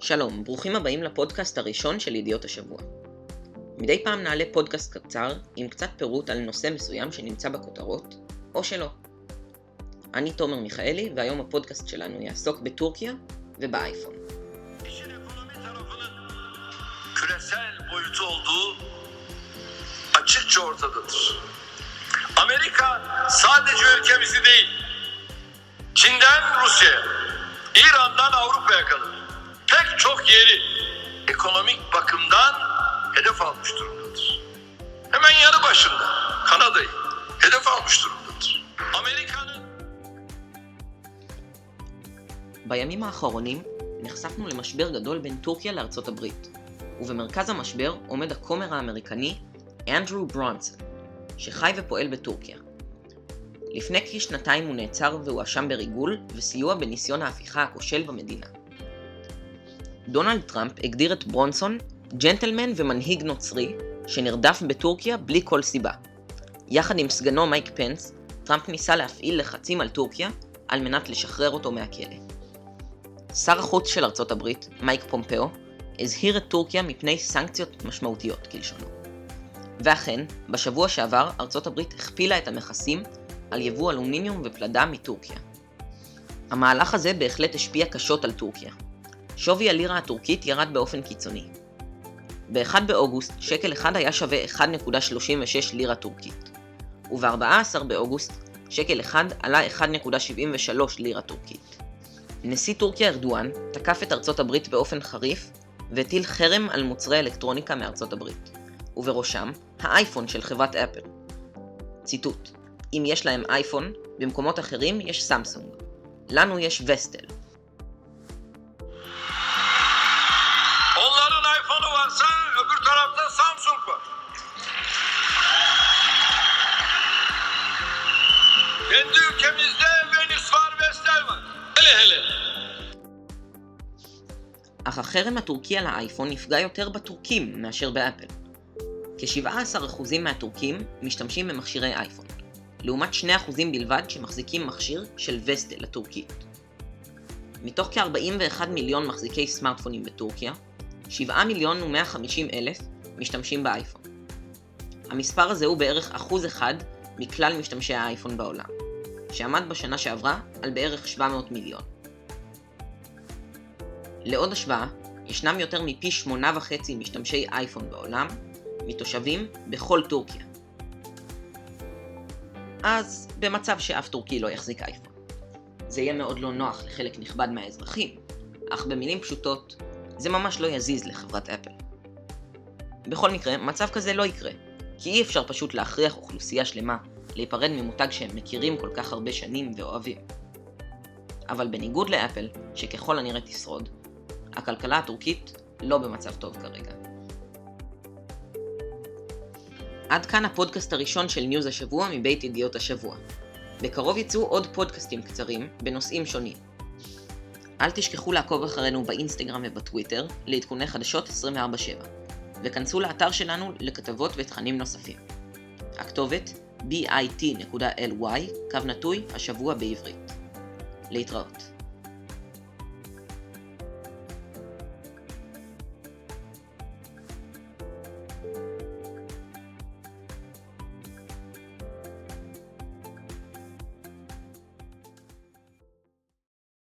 שלום, ברוכים הבאים לפודקאסט הראשון של ידיעות השבוע. מדי פעם נעלה פודקאסט קצר עם קצת פירוט על נושא מסוים שנמצא בכותרות, או שלא. אני תומר מיכאלי, והיום הפודקאסט שלנו יעסוק בטורקיה ובאייפון. Amerika sadece ülkemizi değil, Çin'den Rusya'ya, İran'dan çok yeri ekonomik bakımdan hedef almış durumdadır. Hemen yanı başında Kanada'yı hedef almış durumdadır. Amerika'nın בימים האחרונים נחשפנו למשבר גדול בין טורקיה לארצות הברית, ובמרכז המשבר עומד הכומר האמריקני אנדרו ברונסון, שחי ופועל בטורקיה. לפני כשנתיים הוא נעצר והואשם בריגול וסיוע בניסיון ההפיכה הכושל במדינה. דונלד טראמפ הגדיר את ברונסון ג'נטלמן ומנהיג נוצרי שנרדף בטורקיה בלי כל סיבה. יחד עם סגנו מייק פנס, טראמפ ניסה להפעיל לחצים על טורקיה על מנת לשחרר אותו מהכלא. שר החוץ של ארצות הברית, מייק פומפאו, הזהיר את טורקיה מפני סנקציות משמעותיות כלשונו. ואכן, בשבוע שעבר ארצות הברית הכפילה את המכסים על יבוא אלומיניום ופלדה מטורקיה. המהלך הזה בהחלט השפיע קשות על טורקיה. שווי הלירה הטורקית ירד באופן קיצוני. ב-1 באוגוסט שקל אחד היה שווה 1.36 לירה טורקית, וב-14 באוגוסט שקל אחד עלה 1.73 לירה טורקית. נשיא טורקיה ארדואן תקף את ארצות הברית באופן חריף והטיל חרם על מוצרי אלקטרוניקה מארצות הברית, ובראשם האייפון של חברת אפל. ציטוט: אם יש להם אייפון, במקומות אחרים יש סמסונג. לנו יש וסטל. Kendi ülkemizde Venüs var, Vestel var. Hele hele. אך החרם הטורקי על האייפון נפגע יותר בטורקים מאשר באפל. כ-17% מהטורקים משתמשים במכשירי אייפון, לעומת 2% בלבד שמחזיקים מכשיר של וסטל הטורקית. מתוך כ-41 מיליון מחזיקי סמארטפונים בטורקיה, 7 מיליון ו-150 אלף משתמשים באייפון. המספר הזה הוא בערך אחוז אחד מכלל משתמשי האייפון בעולם, שעמד בשנה שעברה על בערך 700 מיליון. לעוד השוואה, ישנם יותר מפי שמונה וחצי משתמשי אייפון בעולם, מתושבים בכל טורקיה. אז במצב שאף טורקי לא יחזיק אייפון. זה יהיה מאוד לא נוח לחלק נכבד מהאזרחים, אך במילים פשוטות, זה ממש לא יזיז לחברת אפל. בכל מקרה, מצב כזה לא יקרה, כי אי אפשר פשוט להכריח אוכלוסייה שלמה להיפרד ממותג שהם מכירים כל כך הרבה שנים ואוהבים. אבל בניגוד לאפל, שככל הנראה תשרוד, הכלכלה הטורקית לא במצב טוב כרגע. עד כאן הפודקאסט הראשון של ניוז השבוע מבית ידיעות השבוע. בקרוב יצאו עוד פודקאסטים קצרים בנושאים שונים. אל תשכחו לעקוב אחרינו באינסטגרם ובטוויטר לעדכוני חדשות 24/7, וכנסו לאתר שלנו לכתבות ותכנים נוספים. הכתובת bit.ly, קו נטוי, השבוע בעברית. להתראות.